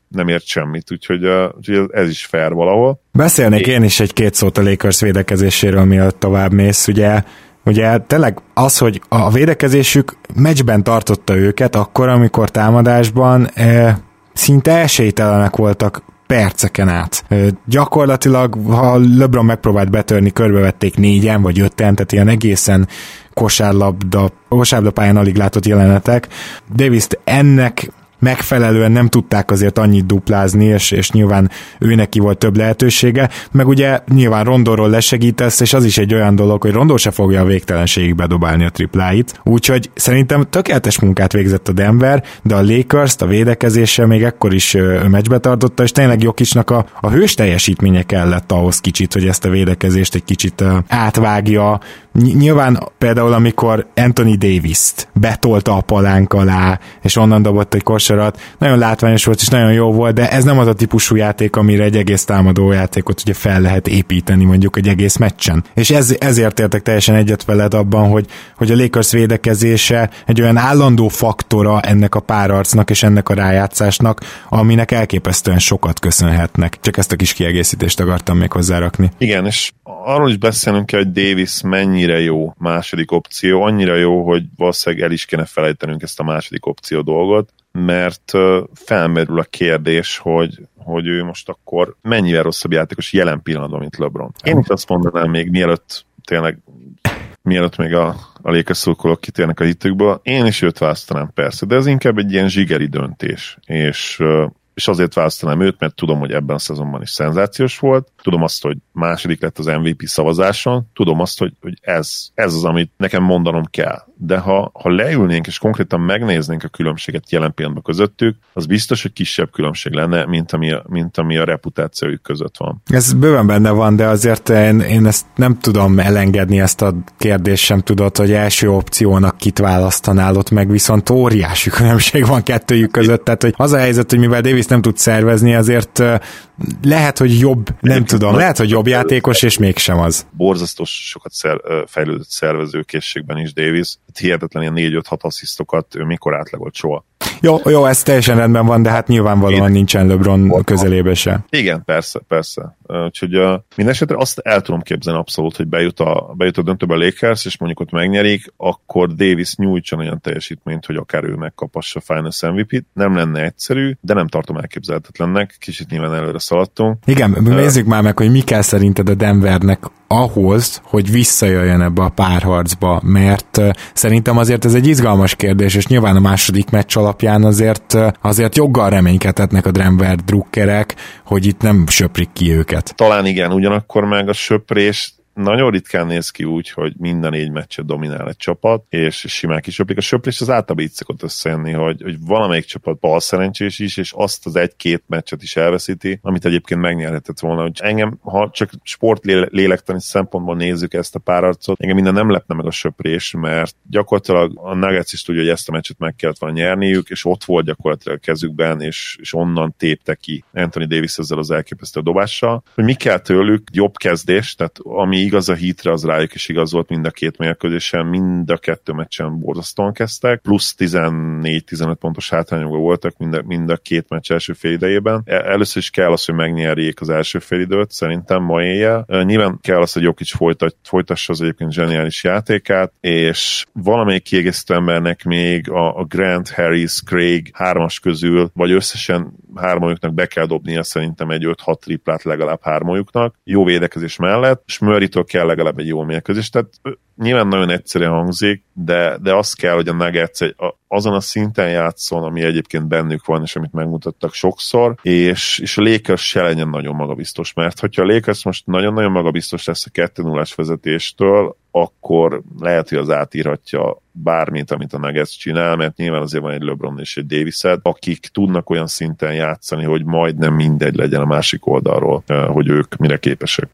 nem ért semmit, úgyhogy, uh, úgyhogy ez is fair valahol. Beszélnék én, én is egy-két szót a Lakers védekezéséről, mielőtt tovább mész. Ugye Ugye tényleg az, hogy a védekezésük meccsben tartotta őket akkor, amikor támadásban e, szinte esélytelenek voltak perceken át. Gyakorlatilag, ha LeBron megpróbált betörni, körbevették négyen vagy ötten, tehát ilyen egészen kosárlabda, kosárlabda alig látott jelenetek. davis ennek megfelelően nem tudták azért annyit duplázni, és, és nyilván ő neki volt több lehetősége, meg ugye nyilván Rondorról lesegítesz, és az is egy olyan dolog, hogy Rondor se fogja a végtelenségig bedobálni a tripláit, úgyhogy szerintem tökéletes munkát végzett a Denver, de a Lakers a védekezéssel még ekkor is meccsbe tartotta, és tényleg Jokisnak a, a hős teljesítménye kellett ahhoz kicsit, hogy ezt a védekezést egy kicsit átvágja, Nyilván például, amikor Anthony Davis-t betolta a palánk alá, és onnan dobott egy kosarat, nagyon látványos volt, és nagyon jó volt, de ez nem az a típusú játék, amire egy egész támadó játékot ugye fel lehet építeni mondjuk egy egész meccsen. És ez, ezért értek teljesen egyet veled abban, hogy, hogy a Lakers védekezése egy olyan állandó faktora ennek a párarcnak és ennek a rájátszásnak, aminek elképesztően sokat köszönhetnek. Csak ezt a kis kiegészítést akartam még hozzárakni. Igen, és arról is beszélünk kell, hogy Davis mennyire jó második opció, annyira jó, hogy valószínűleg el is kéne felejtenünk ezt a második opció dolgot, mert felmerül a kérdés, hogy, hogy ő most akkor mennyivel rosszabb játékos jelen pillanatban, mint LeBron. Én is azt mondanám még mielőtt tényleg mielőtt még a, a Lakers szurkolók kitérnek a hitükből, én is őt választanám persze, de ez inkább egy ilyen zsigeri döntés, és és azért választanám őt, mert tudom, hogy ebben a szezonban is szenzációs volt, tudom azt, hogy második lett az MVP szavazáson, tudom azt, hogy, hogy ez, ez az, amit nekem mondanom kell. De ha, ha leülnénk és konkrétan megnéznénk a különbséget jelen pillanatban közöttük, az biztos, hogy kisebb különbség lenne, mint ami, a, mint ami a reputációjuk között van. Ez bőven benne van, de azért én, én ezt nem tudom elengedni, ezt a kérdést sem tudod, hogy első opciónak kit választanál ott meg, viszont óriási különbség van kettőjük között, tehát hogy az a helyzet, hogy mivel Davis nem tud szervezni, azért lehet, hogy jobb, nem tudom, lehet, hogy jobb játékos, és mégsem az. Borzasztó sokat szer, fejlődött szervezőkészségben is Davis. Hihetetlen ilyen 4-5-6 asszisztokat ő mikor átlagolt soha. Jó, jó, ez teljesen rendben van, de hát nyilvánvalóan Én... nincsen LeBron közelébe se. Igen, persze, persze. Úgyhogy uh, minden esetre azt el tudom képzelni abszolút, hogy bejut a, bejut a döntőbe a Lakers, és mondjuk ott megnyerik, akkor Davis nyújtson olyan teljesítményt, hogy akár ő megkapassa a Finals MVP-t. Nem lenne egyszerű, de nem tartom elképzelhetetlennek. Kicsit nyilván előre szaladtunk. Igen, nézzük már meg, hogy mi kell szerinted a Denvernek ahhoz, hogy visszajöjjön ebbe a párharcba, mert szerintem azért ez egy izgalmas kérdés, és nyilván a második meccs alapján azért, azért joggal reménykedhetnek a Denver drukkerek, hogy itt nem söprik ki őket. Talán igen, ugyanakkor meg a söprés nagyon ritkán néz ki úgy, hogy minden négy meccset dominál egy csapat, és simán kisöplik. A söprés az általában így szokott összejönni, hogy, hogy valamelyik csapat bal szerencsés is, és azt az egy-két meccset is elveszíti, amit egyébként megnyerhetett volna. Hogy engem, ha csak sport lélektani szempontból nézzük ezt a párarcot, engem minden nem lepne meg a söprés, mert gyakorlatilag a Nuggets is tudja, hogy ezt a meccset meg kellett volna nyerniük, és ott volt gyakorlatilag a kezükben, és, és onnan tépte ki Anthony Davis ezzel az elképesztő dobással. Hogy mi kell tőlük, jobb kezdés, tehát ami igaz a hitre, az rájuk is igaz volt mind a két mérkőzésen, mind a kettő meccsen borzasztóan kezdtek, plusz 14-15 pontos hátrányokban voltak mind a, mind a két meccs első fél idejében. E, először is kell az, hogy megnyerjék az első fél időt, szerintem ma éjjel. Nyilván kell az, hogy Jokic folytat, folytassa az egyébként zseniális játékát, és valamelyik kiegészítő embernek még a, a Grant, Harris, Craig hármas közül, vagy összesen hármójuknak be kell dobnia szerintem egy 5-6 triplát legalább hármójuknak, jó védekezés mellett, és Murray-től kell legalább egy jó mérkőzés, tehát nyilván nagyon egyszerűen hangzik, de, de az kell, hogy a Nuggets azon a szinten játszon, ami egyébként bennük van, és amit megmutattak sokszor, és, és a Lakers se legyen nagyon magabiztos, mert hogyha a Lakers most nagyon-nagyon magabiztos lesz a 2 0 vezetéstől, akkor lehet, hogy az átírhatja bármit, amit a Nuggets csinál, mert nyilván azért van egy LeBron és egy davis akik tudnak olyan szinten játszani, hogy majdnem mindegy legyen a másik oldalról, hogy ők mire képesek.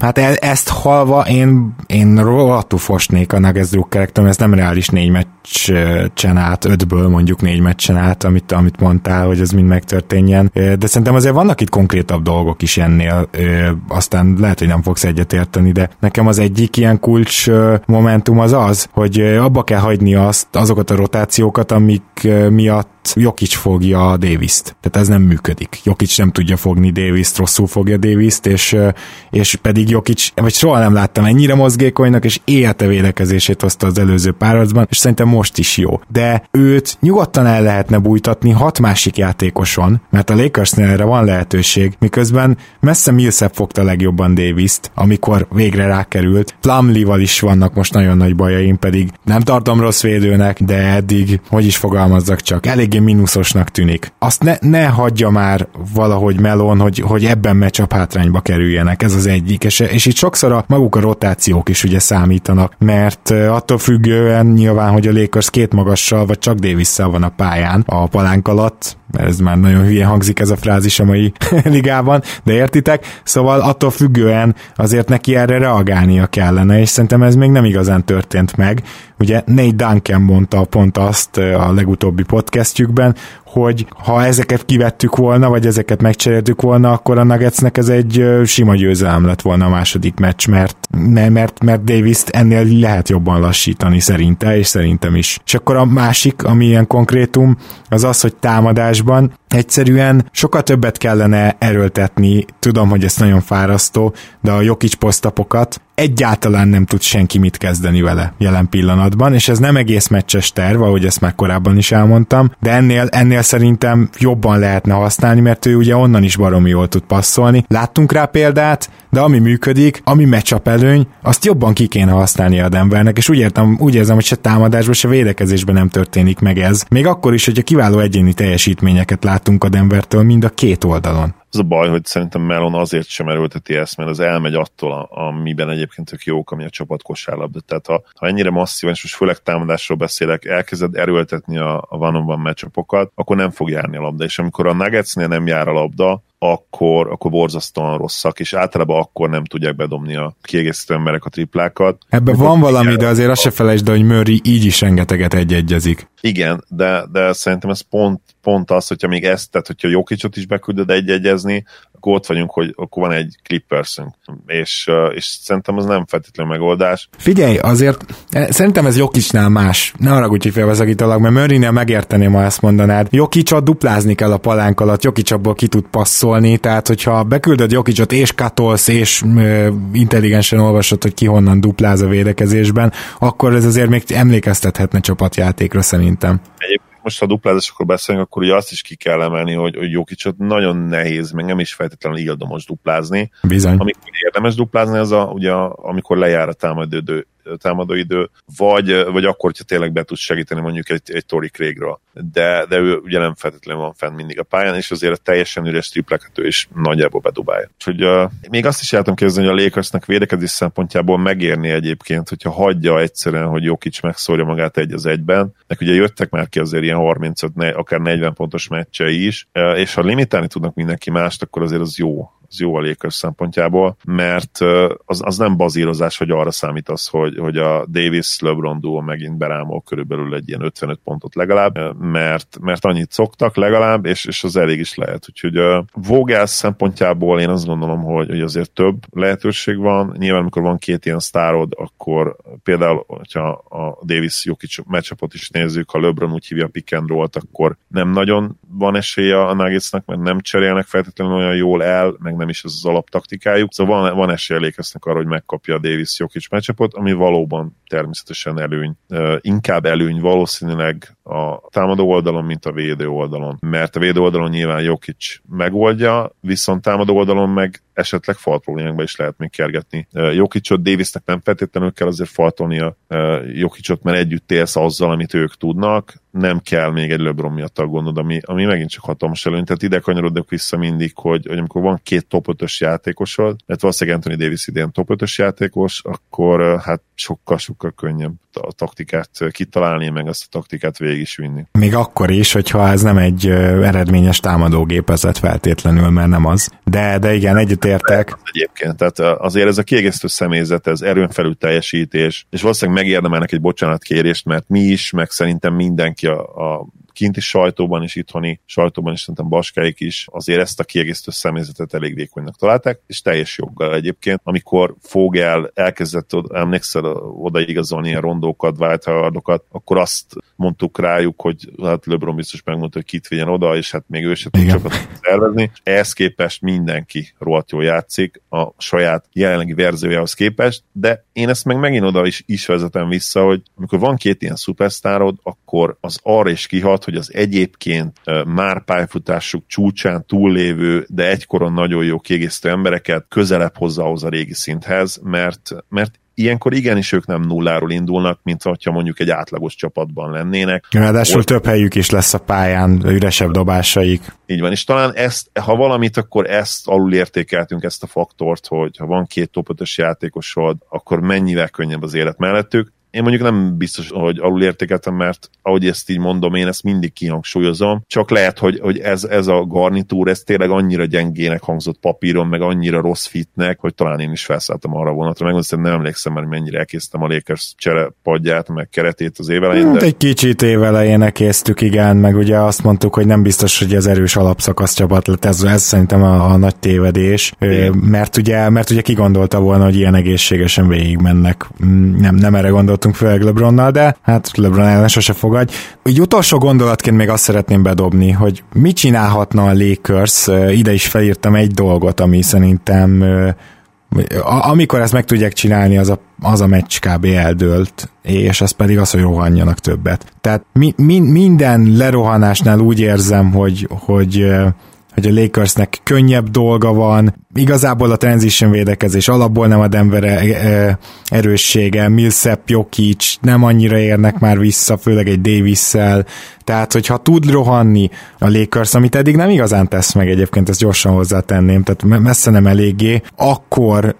Hát e- ezt halva én, én rohadtul fosnék a Nuggets drukkerektől, ez nem reális négy meccsen át, ötből mondjuk négy meccsen át, amit, amit mondtál, hogy ez mind megtörténjen. De szerintem azért vannak itt konkrétabb dolgok is ennél, aztán lehet, hogy nem fogsz egyetérteni, de nekem az egyik ilyen kulcs momentum az az, hogy abba kell hagyni azt, azokat a rotációkat, amik miatt Jokic fogja a davis Tehát ez nem működik. Jokic nem tudja fogni davis rosszul fogja davis és, és pedig Jokic, vagy soha nem láttam ennyire mozgékonynak, és élete védekezését hozta az előző párharcban, és szerintem most is jó. De őt nyugodtan el lehetne bújtatni hat másik játékoson, mert a Lakersnél erre van lehetőség, miközben messze Millsap fogta legjobban davis amikor végre rákerült. Plumlee-val is vannak most nagyon nagy bajaim, pedig nem tartom rossz védőnek, de eddig, hogy is fogalmazzak csak, eléggé mínuszosnak tűnik. Azt ne, ne hagyja már valahogy melon, hogy, hogy ebben meccsap hátrányba kerüljenek, ez az egyik, és, és itt sokszor a maguk a rotációk is ugye számítanak, mert attól függően nyilván, hogy a Lakers két magassal, vagy csak davis van a pályán a palánk alatt, mert ez már nagyon hülye hangzik ez a frázis a mai ligában, de értitek? Szóval attól függően azért neki erre reagálnia kellene, és szerintem ez még nem igazán történt meg. Ugye Nate Duncan mondta pont azt a legutóbbi podcastjükben, hogy ha ezeket kivettük volna, vagy ezeket megcseréltük volna, akkor a Nuggetsnek ez egy sima győzelem lett volna a második meccs, mert, mert, mert davis ennél lehet jobban lassítani szerinte, és szerintem is. És akkor a másik, ami ilyen konkrétum, az az, hogy támadásban egyszerűen sokkal többet kellene erőltetni, tudom, hogy ez nagyon fárasztó, de a Jokic posztapokat egyáltalán nem tud senki mit kezdeni vele jelen pillanatban, és ez nem egész meccses terv, ahogy ezt már korábban is elmondtam, de ennél, ennél szerintem jobban lehetne használni, mert ő ugye onnan is baromi jól tud passzolni. Láttunk rá példát, de ami működik, ami meccsap előny, azt jobban ki kéne használni a Denvernek, és úgy, értem, úgy érzem, hogy se támadásban, se védekezésben nem történik meg ez. Még akkor is, hogyha kiváló egyéni teljesítményeket látunk a Denvertől mind a két oldalon. Az a baj, hogy szerintem Melon azért sem erőlteti ezt, mert az elmegy attól, amiben egyébként ők jók, ami a csapat kosárlabda. Tehát ha, ha ennyire masszívan, és most főleg támadásról beszélek, elkezded erőltetni a, a van-on-van meccsapokat, akkor nem fog járni a labda. És amikor a Nuggetsnél nem jár a labda, akkor, akkor borzasztóan rosszak, és általában akkor nem tudják bedobni a kiegészítő emberek a triplákat. Ebben van valami, de azért azt se felejtsd, hogy Murray így is rengeteget egy-egyezik. Igen, de, de szerintem ez pont, pont az, hogyha még ezt, tehát hogyha Jokicsot is beküldöd egy-egyezni, akkor ott vagyunk, hogy akkor van egy Clippersünk, és, és szerintem az nem feltétlenül megoldás. Figyelj, azért e, szerintem ez Jokicsnál más. Ne arra hogy félbeszakítalak, mert Murraynél megérteném, ha ezt mondanád. Jokicsot duplázni kell a palánk alatt, Jokic abból ki tud passzolni, tehát hogyha beküldöd Jokicsot és katolsz, és ö, intelligensen olvasod, hogy ki honnan dupláz a védekezésben, akkor ez azért még emlékeztethetne csapatjátékra szerintem. Egyébként most ha duplázásokról beszélünk, akkor ugye azt is ki kell emelni, hogy, hogy Jokicsot nagyon nehéz, meg nem is feltétlenül ildomos duplázni. Bizony. Amikor érdemes duplázni, az a, ugye, amikor lejár a támadó támadóidő, vagy, vagy akkor, hogyha tényleg be tud segíteni mondjuk egy, egy Tori Craigről. De, de ő ugye nem feltétlenül van fenn mindig a pályán, és azért a teljesen üres tripleket ő is nagyjából bedobálja. Úgyhogy uh, még azt is el tudom képzelni, hogy a Lakersnek védekezés szempontjából megérni egyébként, hogyha hagyja egyszerűen, hogy Jokic megszórja magát egy az egyben. Nek ugye jöttek már ki azért ilyen 35, ne, akár 40 pontos meccsei is, és ha limitálni tudnak mindenki mást, akkor azért az jó jó Lakers szempontjából, mert az, az nem bazírozás, hogy arra számítasz, hogy, hogy a Davis-LeBron duo megint berámol körülbelül egy ilyen 55 pontot legalább, mert, mert annyit szoktak legalább, és, és az elég is lehet. Úgyhogy a Vogel szempontjából én azt gondolom, hogy, hogy azért több lehetőség van. Nyilván, amikor van két ilyen sztárod, akkor például, hogyha a Davis Jokic matchupot is nézzük, ha LeBron úgy hívja pick and roll-t, akkor nem nagyon van esélye a Nuggetsnek, mert nem cserélnek feltétlenül olyan jól el, meg nem is ez az alaptaktikájuk. Szóval van, van esélye lékeznek arra, hogy megkapja a Davis Jokic matchupot, ami valóban természetesen előny. Inkább előny valószínűleg a támadó oldalon, mint a védő oldalon. Mert a védő oldalon nyilván Jokic megoldja, viszont támadó oldalon meg esetleg fal problémákba is lehet még kergetni. Jokicot, Davisnek nem feltétlenül kell azért faltolni a Jokicot, mert együtt élsz azzal, amit ők tudnak, nem kell még egy LeBron miatt aggódnod, ami, ami megint csak hatalmas előny. Tehát ide kanyarodok vissza mindig, hogy, hogy amikor van két top 5-ös játékosod, mert valószínűleg Anthony Davis idén top 5-ös játékos, akkor hát sokkal-sokkal könnyebb a taktikát kitalálni, meg azt a taktikát végig is vinni. Még akkor is, hogyha ez nem egy eredményes támadógépezet feltétlenül, mert nem az. De, de igen, egyetértek. Egyébként, tehát azért ez a kiegészítő személyzet, ez erőn felül teljesítés, és valószínűleg megérdemelnek egy bocsánatkérést, mert mi is, meg szerintem mindenki a, a kinti sajtóban is, itthoni sajtóban is, szerintem Baskáik is azért ezt a kiegészítő személyzetet elég vékonynak találták, és teljes joggal egyébként. Amikor Fogel elkezdett, emlékszel, odaigazolni ilyen rondókat, válthalardokat, akkor azt mondtuk rájuk, hogy hát LeBron biztos megmondta, hogy kit vigyen oda, és hát még ő se tud csapatot szervezni. Ehhez képest mindenki rohadt jól játszik a saját jelenlegi verziójához képest, de én ezt meg megint oda is, is vezetem vissza, hogy amikor van két ilyen szupersztárod, akkor az arra is kihat, hogy az egyébként már pályafutásuk csúcsán túllévő, de egykoron nagyon jó kiegészítő embereket közelebb hozza ahhoz a régi szinthez, mert, mert ilyenkor igenis ők nem nulláról indulnak, mint ha mondjuk egy átlagos csapatban lennének. Ráadásul Ott... több helyük is lesz a pályán, üresebb dobásaik. Így van, és talán ezt, ha valamit, akkor ezt alul értékeltünk, ezt a faktort, hogy ha van két top 5 játékosod, akkor mennyivel könnyebb az élet mellettük én mondjuk nem biztos, hogy alulértékeltem, mert ahogy ezt így mondom, én ezt mindig kihangsúlyozom, csak lehet, hogy, hogy ez, ez a garnitúr, ez tényleg annyira gyengének hangzott papíron, meg annyira rossz fitnek, hogy talán én is felszálltam arra vonatra, meg nem emlékszem már, mennyire elkésztem a Lakers cserepadját, meg keretét az évelején. Hát de... Egy kicsit évelején elkésztük, igen, meg ugye azt mondtuk, hogy nem biztos, hogy ez erős alapszakasz csapat lett, ez, ez szerintem a, a nagy tévedés, igen. mert ugye, mert ugye ki gondolta volna, hogy ilyen egészségesen végigmennek. Mm, nem, nem erre gondolt játszottunk főleg LeBronnal, de hát LeBron ellen sose fogadj. Úgy utolsó gondolatként még azt szeretném bedobni, hogy mit csinálhatna a Lakers, ide is felírtam egy dolgot, ami szerintem amikor ezt meg tudják csinálni, az a, az a meccs kb. eldőlt, és ez pedig az, hogy rohanjanak többet. Tehát mi, mi, minden lerohanásnál úgy érzem, hogy, hogy hogy a Lakersnek könnyebb dolga van, igazából a transition védekezés alapból nem a Denver e, e, erőssége, Millsap, Jokic nem annyira érnek már vissza, főleg egy Davis-szel, tehát hogyha tud rohanni a Lakers, amit eddig nem igazán tesz meg egyébként, ezt gyorsan hozzátenném, tehát messze nem eléggé, akkor,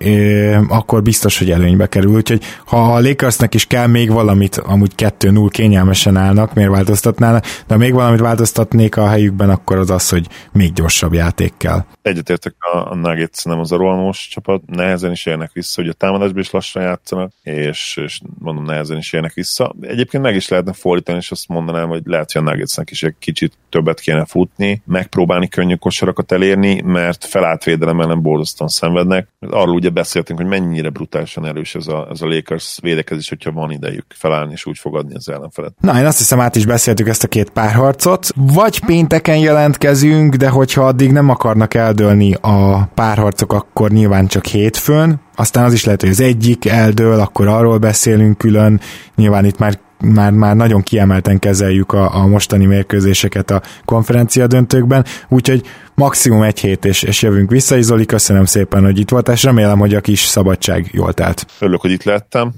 akkor biztos, hogy előnybe kerül, úgyhogy ha a Lakersnek is kell még valamit, amúgy 2-0 kényelmesen állnak, miért változtatnának, de ha még valamit változtatnék a helyükben, akkor az az, hogy még gyorsabb játék kell. Egyetértek a, a Nuggets nem az a rohanós csapat, nehezen is érnek vissza, hogy a támadásban is lassan játszanak, és, és mondom, nehezen is érnek vissza. Egyébként meg is lehetne fordítani, és azt mondanám, hogy lehet, hogy a Nuggetsnek is egy kicsit többet kéne futni, megpróbálni könnyű kosarakat elérni, mert felállt védelem ellen borzasztóan szenvednek. Arról ugye beszéltünk, hogy mennyire brutálisan erős ez a, ez a Lakers védekezés, hogyha van idejük felállni és úgy fogadni az ellenfelet. Na, én azt hiszem át is beszéltük ezt a két párharcot. Vagy pénteken jelentkezünk, de hogyha addig nem akarnak eldőlni a párharcok, akkor nyilván csak hétfőn, aztán az is lehet, hogy az egyik eldől, akkor arról beszélünk külön, nyilván itt már már, már nagyon kiemelten kezeljük a, a mostani mérkőzéseket a konferencia döntőkben, úgyhogy maximum egy hét, és, és jövünk vissza. Izoli, köszönöm szépen, hogy itt volt, és remélem, hogy a kis szabadság jól telt. Örülök, hogy itt lettem.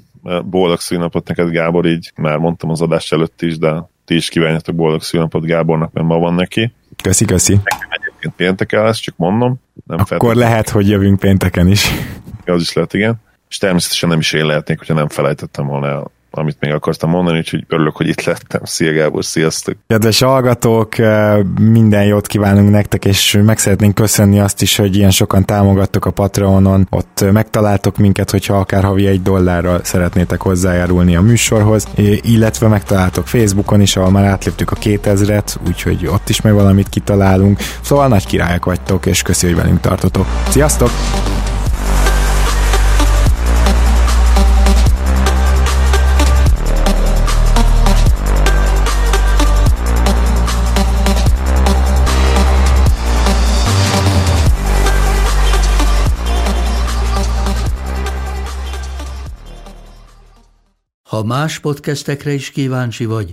Boldog szűnapot neked, Gábor, így már mondtam az adás előtt is, de ti is kívánjatok boldog szűnapot Gábornak, mert ma van neki. Köszi, köszi. Nekem egyébként pénteken lesz, csak mondom. Nem Akkor feltétlenül. lehet, hogy jövünk pénteken is. Az is lehet, igen. És természetesen nem is én lehetnék, hogyha nem felejtettem volna el amit még akartam mondani, úgyhogy örülök, hogy itt lettem. Szia Gábor, sziasztok! Kedves hallgatók, eh, minden jót kívánunk nektek, és meg szeretnénk köszönni azt is, hogy ilyen sokan támogattok a Patreonon, ott megtaláltok minket, hogyha akár havi egy dollárral szeretnétek hozzájárulni a műsorhoz, illetve megtaláltok Facebookon is, ahol már átléptük a 2000-et, úgyhogy ott is meg valamit kitalálunk. Szóval nagy királyok vagytok, és köszi, hogy velünk tartotok. Sziasztok! Ha más podcastekre is kíváncsi vagy,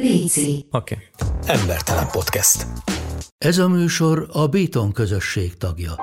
Léci. Oké. Okay. Embertelen podcast. Ez a műsor a Béton közösség tagja.